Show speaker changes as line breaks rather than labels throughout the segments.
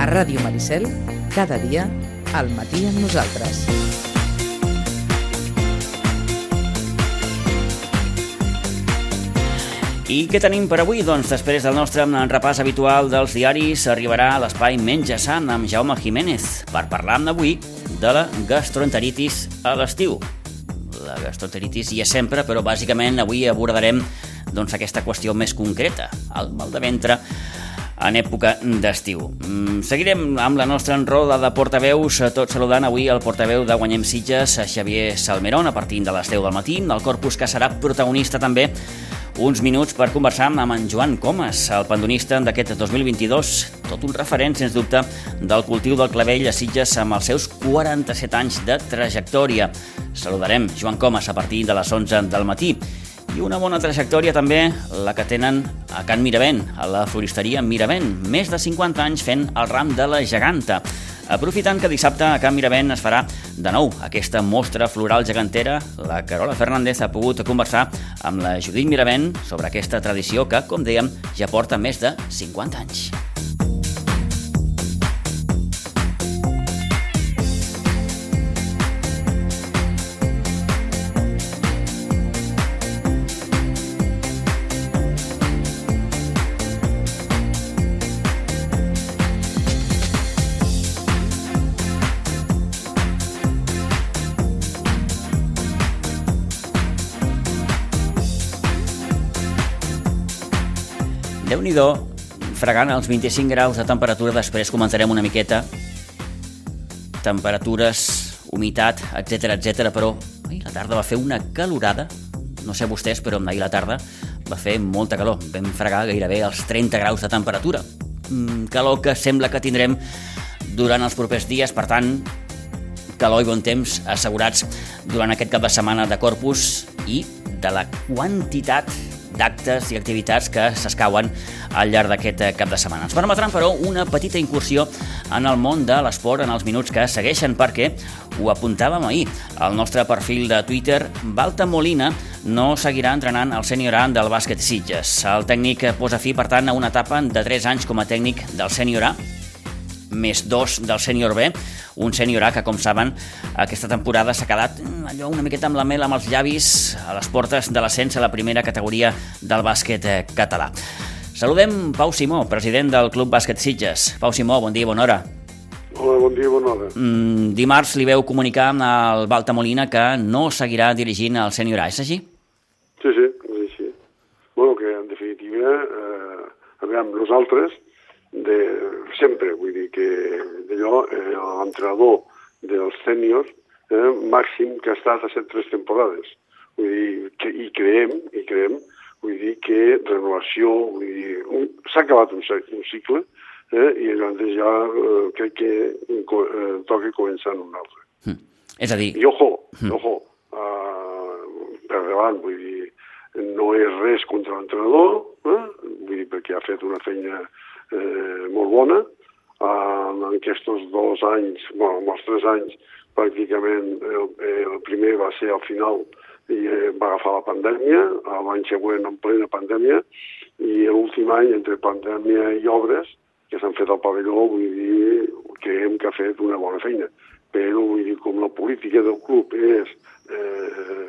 A Ràdio Maricel, cada dia, al matí amb nosaltres.
I què tenim per avui? Doncs després del nostre repàs habitual dels diaris arribarà a l'espai Menja Sant amb Jaume Jiménez per parlar avui de la gastroenteritis a l'estiu. La gastroenteritis hi és sempre, però bàsicament avui abordarem doncs, aquesta qüestió més concreta, el mal de ventre en època d'estiu. Mm, seguirem amb la nostra enroda de portaveus, tot saludant avui el portaveu de Guanyem Sitges, Xavier Salmerón, a partir de les 10 del matí, el corpus que serà protagonista també uns minuts per conversar amb en Joan Comas, el pandonista d'aquest 2022, tot un referent, sens dubte, del cultiu del clavell a Sitges amb els seus 47 anys de trajectòria. Saludarem Joan Comas a partir de les 11 del matí. I una bona trajectòria també la que tenen a Can Miravent, a la floristeria Miravent, més de 50 anys fent el ram de la geganta. Aprofitant que dissabte a Can Miravent es farà de nou aquesta mostra floral gegantera, la Carola Fernández ha pogut conversar amb la Judit Miravent sobre aquesta tradició que, com dèiem, ja porta més de 50 anys. Nhi fregant els 25 graus de temperatura, després comentarem una miqueta temperatures, humitat, etc etc. però ai, la tarda va fer una calorada, no sé vostès, però ahir la tarda va fer molta calor, vam fregar gairebé els 30 graus de temperatura. Mm, calor que sembla que tindrem durant els propers dies, per tant, calor i bon temps assegurats durant aquest cap de setmana de Corpus i de la quantitat d'actes i activitats que s'escauen al llarg d'aquest eh, cap de setmana. Ens permetran, però, una petita incursió en el món de l'esport en els minuts que segueixen, perquè ho apuntàvem ahir. Al nostre perfil de Twitter, Balta Molina no seguirà entrenant el sènior A del bàsquet Sitges. El tècnic posa fi, per tant, a una etapa de 3 anys com a tècnic del sènior A, més dos del sènior B, un sènior A que, com saben, aquesta temporada s'ha quedat mm, allò una miqueta amb la mel amb els llavis a les portes de l'ascens a la primera categoria del bàsquet eh, català. Saludem Pau Simó, president del Club Bàsquet Sitges. Pau Simó, bon dia, bona hora.
Hola, bon dia, bona hora.
Mm, dimarts li veu comunicar al Balta Molina que no seguirà dirigint el sènior A, és així?
Sí, sí, és així. Bueno, que en definitiva, eh, a veure, nosaltres, de, sempre, vull dir que d'allò, eh, l'entrenador dels sèniors, eh, màxim que ha estat a set tres temporades. Vull dir, que, i creem, i creem, vull dir que renovació, s'ha acabat un, un cicle, eh, i llavors ja eh, crec que eh, toca començar en un altre.
Mm. És a dir...
I ojo, mm. ojo, uh, per davant, vull dir, no és res contra l'entrenador, eh? vull dir, perquè ha fet una feina eh, molt bona. Uh, en aquests dos anys, bueno, en els tres anys, pràcticament el, el primer va ser al final i eh, va agafar la pandèmia, l'any següent en plena pandèmia, i l'últim any, entre pandèmia i obres, que s'han fet al pavelló, vull dir, creiem que ha fet una bona feina. Però, vull dir, com la política del club és eh,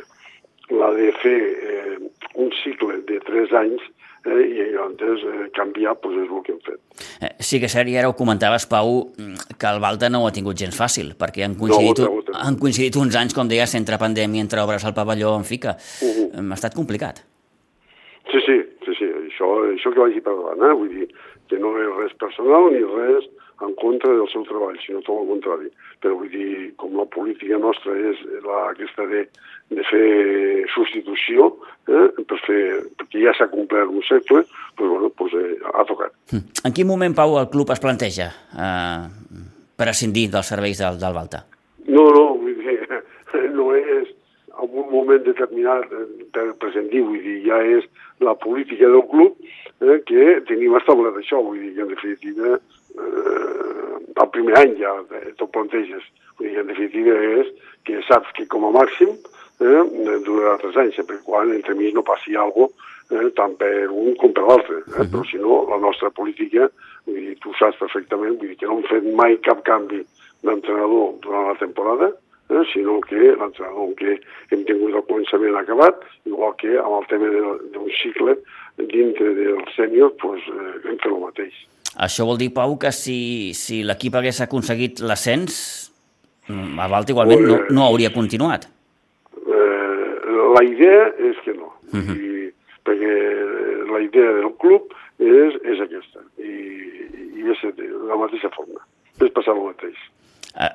la de fer eh, un cicle de tres anys, eh, i llavors eh, canviar pues, és el que hem fet.
Eh, sí que és cert, i ara ho comentaves, Pau, que el Balta no ho ha tingut gens fàcil, perquè han coincidit, no, no, no. han coincidit uns anys, com deies, entre pandèmia, entre obres al pavelló, en fi, que uh -huh. ha estat complicat.
Sí, sí, sí, sí, això, això que vagi per davant, eh? vull dir, que no és res personal ni res en contra del seu treball, sinó tot el contrari. Però vull dir, com la política nostra és la, aquesta de, de fer substitució, eh, per fer, perquè ja s'ha complert un segle, doncs, bueno, doncs, eh, ha tocat.
Hm. En quin moment, Pau, el club es planteja eh, prescindir dels serveis del, del Balta?
No, no, vull dir, no és en un moment determinat per prescindir, vull dir, ja és la política del club eh, que tenim establert això, vull dir que en definitiva eh, el primer any ja t'ho planteges, vull dir que en definitiva és que saps que com a màxim eh, durarà tres anys, sempre quan entre mig no passi alguna cosa eh, tant per un com per l'altre. Eh? Uh -huh. Però si no, la nostra política, vull dir, tu saps perfectament, vull dir que no hem fet mai cap canvi d'entrenador durant la temporada, eh? sinó que l'entrenador que hem tingut al començament acabat, igual que amb el tema d'un cicle dintre del sènior, doncs, eh, hem fet el mateix.
Això vol dir, Pau, que si, si l'equip hagués aconseguit l'ascens, mm, a Valta igualment no, no hauria continuat.
Eh, la idea és que no. Uh -huh. I, perquè la idea del club és, és aquesta. I, i és de la mateixa forma. És passar el mateix.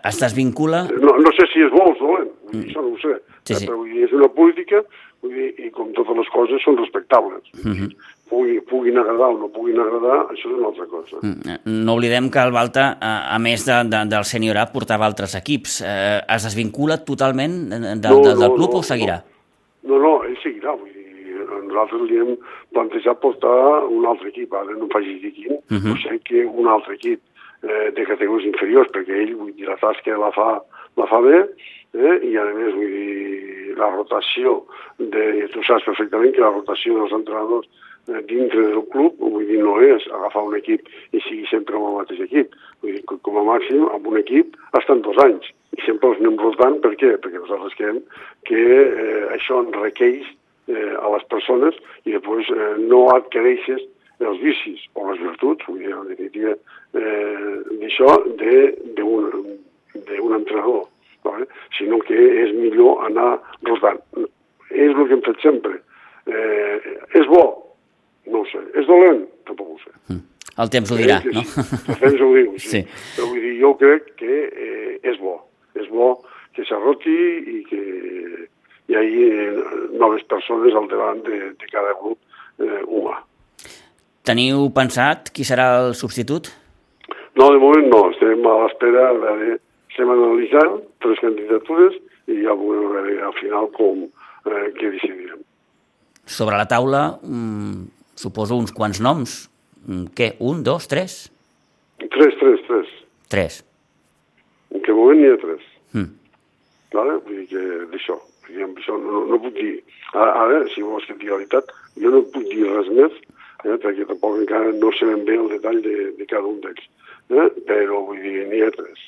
Es desvincula...
No, no sé si és bo o dolent, mm. això no ho sé.
Sí, sí.
Però és una política vull dir, i com totes les coses són respectables. Uh -huh. Pugui, puguin agradar o no puguin agradar, això és una altra cosa.
Mm. No oblidem que el Balta, a més de, de, del Senior A, portava altres equips. Eh, es desvincula totalment de, de, no, del, del club no, o seguirà?
No, no, ell seguirà. Vull dir, nosaltres li hem plantejat portar un altre equip. Ara no facis dir quin, uh -huh. o sigui que un altre equip eh, de categories inferiors, perquè ell, vull dir, la tasca la fa, la fa bé, eh? i a més, vull dir, la rotació, de, tu saps perfectament que la rotació dels entrenadors eh, dintre del club, vull dir, no és agafar un equip i sigui sempre amb el mateix equip. Vull dir, com a màxim, amb un equip estan dos anys. I sempre els anem rotant, per què? Perquè nosaltres creiem que eh, això enriqueix eh, a les persones i després eh, no adquireixes els vicis o les virtuts, vull dir, en definitiva, eh, d'això d'un entrenador, vale? sinó que és millor anar rotant. És el que hem fet sempre. Eh, és bo? No ho sé. És dolent? Tampoc ho sé. Mm.
El temps ho dirà, no?
Sí. El temps ho diu, sí. sí. Però vull dir, jo crec que eh, és bo. És bo que s'arroti i que hi hagi eh, noves persones al davant de, de cada grup eh, humà.
Teniu pensat qui serà el substitut?
No, de moment no. Estem a l'espera, a veure, estem analitzant tres candidatures i ja veurem veure al final com, eh, què decidirem.
Sobre la taula, mm, suposo uns quants noms. Mm, què, un, dos, tres?
Tres, tres, tres.
Tres.
En aquest moment n'hi ha tres.
Mm.
Vale? Vull dir que d'això. Això no, no puc dir. Ara, ara, si vols que et digui la veritat, jo no puc dir res més eh, perquè tampoc encara no sabem bé el detall de, de cada un d'ells. Eh? Però vull dir, n'hi ha tres.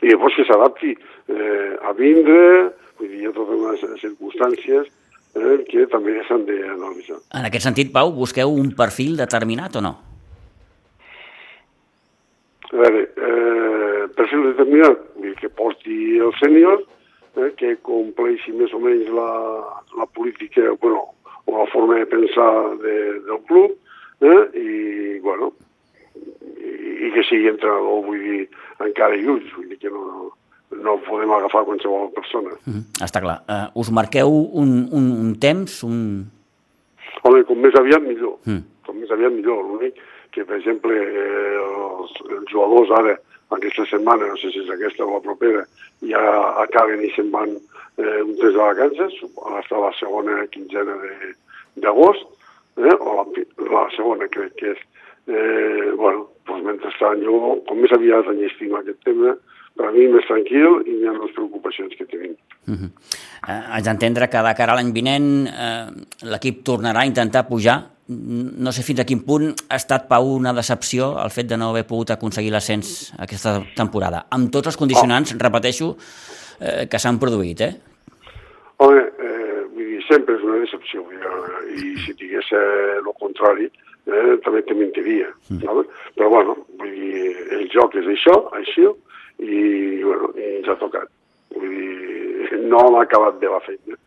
I llavors que s'adapti eh, a vindre, vull dir, hi ha totes unes circumstàncies eh, que també s'han d'analitzar.
En aquest sentit, Pau, busqueu un perfil determinat o no?
A veure, eh, perfil determinat, que porti el sènior, eh, que compleixi més o menys la, la política, bueno, o la forma de pensar de, del club, eh? i, bueno, i, i que sigui entrenador, vull dir, encara i ulls, vull dir que no, no podem agafar qualsevol persona.
Mm -hmm. Està clar. Uh, us marqueu un, un, un temps, un...
Home, com més aviat millor. Mm. Com més aviat millor. L'únic que, per exemple, eh, els, els jugadors ara, aquesta setmana, no sé si és aquesta o la propera, ja acaben i se'n van eh, un test de vacances, hasta la segona quinzena d'agost, eh, o la, la segona crec que és. Eh, bueno, doncs mentrestant jo, com més aviat enllestim aquest tema, per mi més tranquil i hi ha les preocupacions que tenim.
Uh -huh. eh, haig d'entendre que de cara a l'any vinent eh, l'equip tornarà a intentar pujar. No sé fins a quin punt ha estat, Pau, una decepció el fet de no haver pogut aconseguir l'ascens aquesta temporada. Amb tots els condicionants, oh. repeteixo, eh, que s'han produït, eh?
Home, eh, vull dir, sempre és una decepció, dir, i si digués eh, el contrari, eh, també te mentiria. Mm. No? Però, bueno, vull dir, el joc és això, així, i, bueno, i ens ha tocat. Vull dir, no hem acabat bé la feina.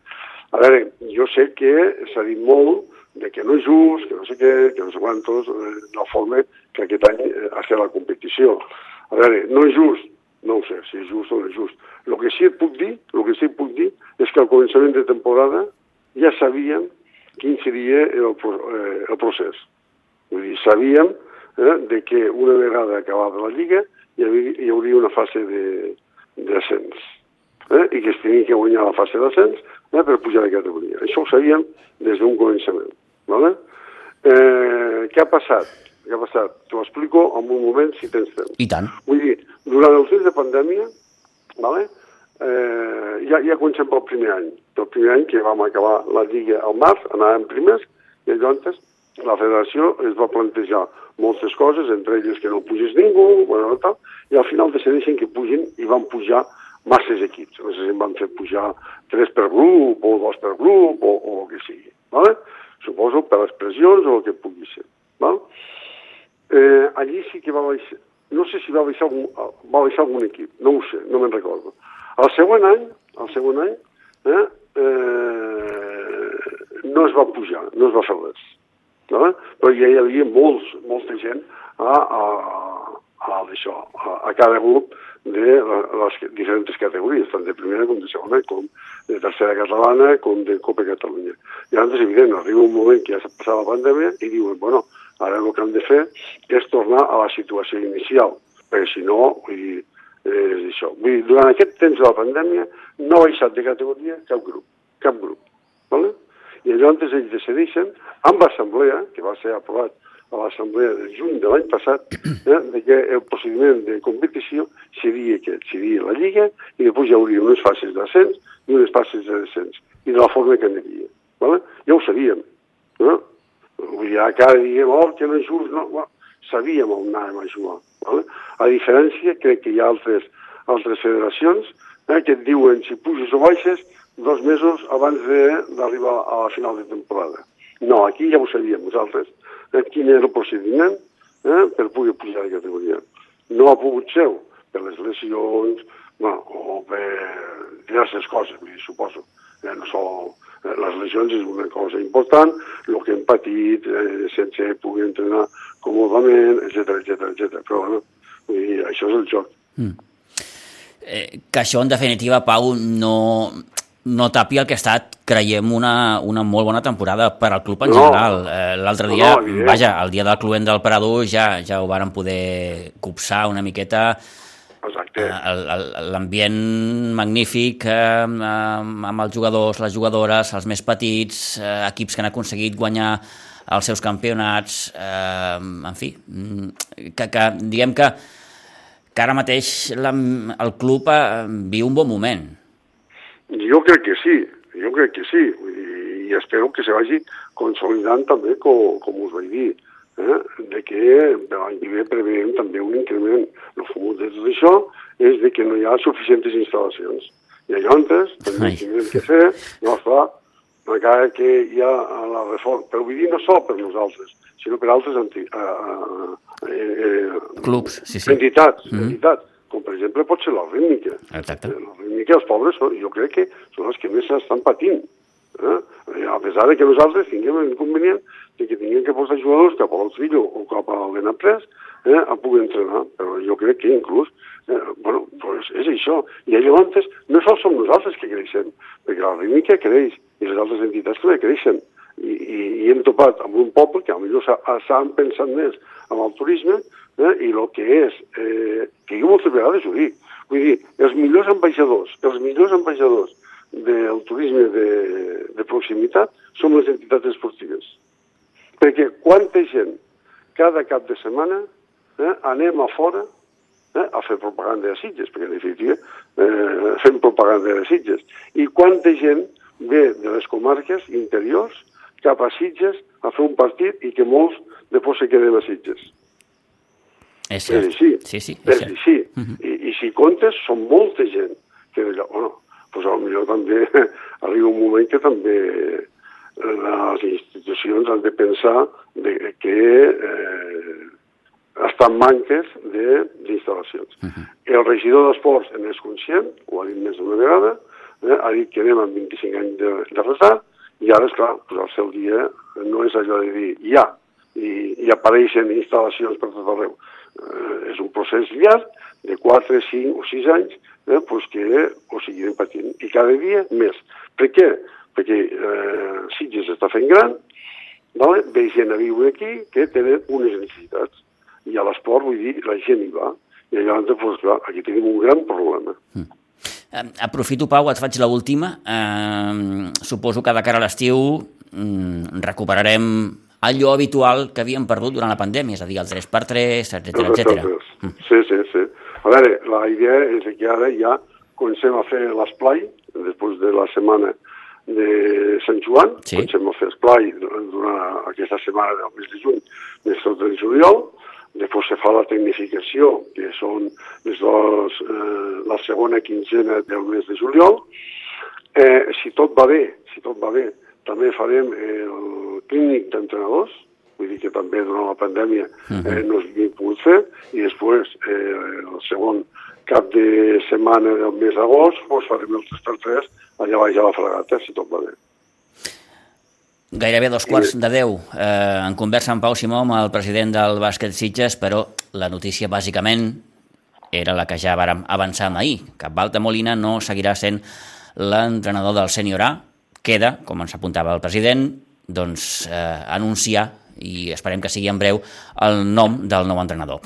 A veure, jo sé que s'ha dit molt de que no és just, que no sé què, que no sé quantos, eh, la forma que aquest any eh, ha fet la competició. A veure, no és just, no ho sé si és just o no és just. El que sí et puc dir, el que sí et puc dir és que al començament de temporada ja sabíem quin seria el, eh, el procés. Vull dir, sabíem eh, de que una vegada acabada la Lliga hi, havia, hi hauria una fase d'ascens eh, i que es tenia que guanyar la fase d'ascens eh, per pujar de categoria. Això ho sabíem des d'un començament. Vale? Eh, què ha passat? Què ha passat? T'ho explico en un moment si tens temps.
I tant.
Vull dir, durant el temps de pandèmia, vale? eh, ja, ja comencem pel primer any. El primer any que vam acabar la Lliga al març, anàvem primers, I llavors la federació es va plantejar moltes coses, entre elles que no pugés ningú, bueno, tal, i al final decideixen que pugin i van pujar masses equips. No sé si en van fer pujar tres per grup o dos per grup o, o el que sigui. ¿vale? Suposo per les pressions o el que pugui ser. ¿vale? Eh, allí sí que va baixar, no sé si va baixar algun, va baixar algun equip, no ho sé, no me'n recordo. El següent any, el següent any, eh, eh, no es va pujar, no es va fer res. No? Però ja hi havia molts, molta gent a, a, a, això, a, a cada grup de les diferents categories, tant de primera com de segona, com de tercera catalana, com de Copa Catalunya. I és evident, arriba un moment que ja s'ha passat la pandèmia i diuen, bueno, ara el que hem de fer és tornar a la situació inicial, perquè si no, vull dir, és això. Vull dir, durant aquest temps de la pandèmia no ha baixat de categoria cap grup, cap grup. ¿vale? I llavors ells decideixen, amb l'assemblea, que va ser aprovat a l'assemblea de juny de l'any passat, eh, de que el procediment de competició seria aquest, seria la Lliga, i després hi hauria unes fases d'ascens i unes fases de descens, i de la forma que aniria. ¿vale? Ja ho sabíem. No? Vull dir, cada dia, oh, que no és just, no, bueno, sabíem on anàvem a jugar. ¿vale? A diferència, crec que hi ha altres, altres federacions eh, que et diuen si puges o baixes dos mesos abans d'arribar a la final de temporada. No, aquí ja ho sabíem nosaltres, eh, quin era el procediment eh, per poder pujar de categoria. No ha pogut ser per les lesions bueno, o per diverses coses, vull suposo. Eh, no sol, eh, les lesions és una cosa important, el que hem patit eh, sense poder entrenar còmodament, etc etc etc. Però bueno, vull dir, això és el joc. Mm.
Eh, que això, en definitiva, Pau, no, no tapi el que ha estat, creiem, una, una molt bona temporada per al club en no. general. Eh, L'altre dia, no, no, vaja, el dia del cluent del Parador ja ja ho varen poder copsar una miqueta
Exacte.
Eh, l'ambient magnífic eh, amb els jugadors, les jugadores, els més petits, eh, equips que han aconseguit guanyar els seus campionats, eh, en fi, mm, que, que diguem que, que ara mateix la, el club eh, viu un bon moment.
Jo crec que sí, jo crec que sí, i, i espero que se vagi consolidant també, com, com us vaig dir, eh? de que l'any que ve preveiem també un increment. El fumut de tot això és de que no hi ha suficients instal·lacions. I llavors també tindrem que fer, no, clar, encara que hi ha la reforma, però vull dir no sol per nosaltres, sinó per altres anti, uh,
eh, eh, clubs, sí, sí.
entitats, mm -hmm. entitats, com per exemple pot ser la rítmica.
Exacte.
La rítmica, els pobres, jo crec que són els que més estan patint. Eh? A pesar de que nosaltres tinguem l'inconvenient de que tinguem que posar jugadors cap al Trillo o cap a l'Enaprès eh, a poder entrenar, però jo crec que inclús, eh, bueno, pues és això. I llavors no sols som nosaltres que creixem, perquè la rítmica creix, i les altres entitats també creixen. I, i, i hem topat amb un poble que potser s'han pensat més en el turisme eh, i el que és, eh, que jo moltes vegades ho dic, vull dir, els millors ambaixadors, els millors ambaixadors del turisme de, de proximitat són les entitats esportives. Perquè quanta gent cada cap de setmana eh, anem a fora eh, a fer propaganda de Sitges, perquè en definitiva eh, fem propaganda de Sitges. I quanta gent ve de les comarques interiors cap a Sitges a fer un partit i que molts després se queden a Sitges.
És cert.
És així.
Sí, sí,
és, és així. Uh -huh. I, I si comptes, són molta gent que bueno, doncs potser també arriba un moment que també les institucions han de pensar de que eh, estan manques d'instal·lacions. Uh -huh. El regidor d'Esports en és conscient, ho ha dit més d'una vegada, eh, ha dit que anem amb 25 anys de, de retard, i ara, esclar, pues el seu dia no és allò de dir ja, i, i apareixen instal·lacions per tot arreu. Eh, és un procés llarg de 4, 5 o 6 anys eh, pues que ho seguirem patint. I cada dia més. Per què? Perquè eh, Sitges està fent gran, vale? ve gent a viure aquí que tenen unes necessitats. I a l'esport, vull dir, la gent hi va. I llavors, pues, clar, aquí tenim un gran problema. Mm.
Aprofito, Pau, et faig l'última. Eh, suposo que de cara a l'estiu mm, recuperarem allò habitual que havíem perdut durant la pandèmia, és a dir, el 3x3, etc etc.
Sí, sí, sí. A veure, la idea és que ara ja comencem a fer l'esplai, després de la setmana de Sant Joan,
Sí.
comencem a fer esplai durant aquesta setmana del mes de juny, més tot de juliol, després se fa la tecnificació, que són les dos, eh, la segona quinzena del mes de juliol. Eh, si tot va bé, si tot va bé, també farem el clínic d'entrenadors, vull dir que també durant la pandèmia eh, no s'havia pogut fer, i després, eh, el segon cap de setmana del mes d'agost, doncs farem el 3x3 allà baix a la fragata, si tot va bé.
Gairebé dos quarts de deu. Eh, en conversa amb Pau Simó, amb el president del bàsquet Sitges, però la notícia bàsicament era la que ja vàrem avançar ahir, que Balta Molina no seguirà sent l'entrenador del sènior A. Queda, com ens apuntava el president, doncs, eh, anunciar, i esperem que sigui en breu, el nom del nou entrenador.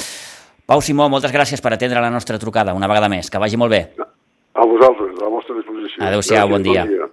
Pau Simó, moltes gràcies per atendre la nostra trucada una vegada més. Que vagi molt bé.
A vosaltres, a la vostra disposició.
Adéu-siau, bon dia.
Bon dia.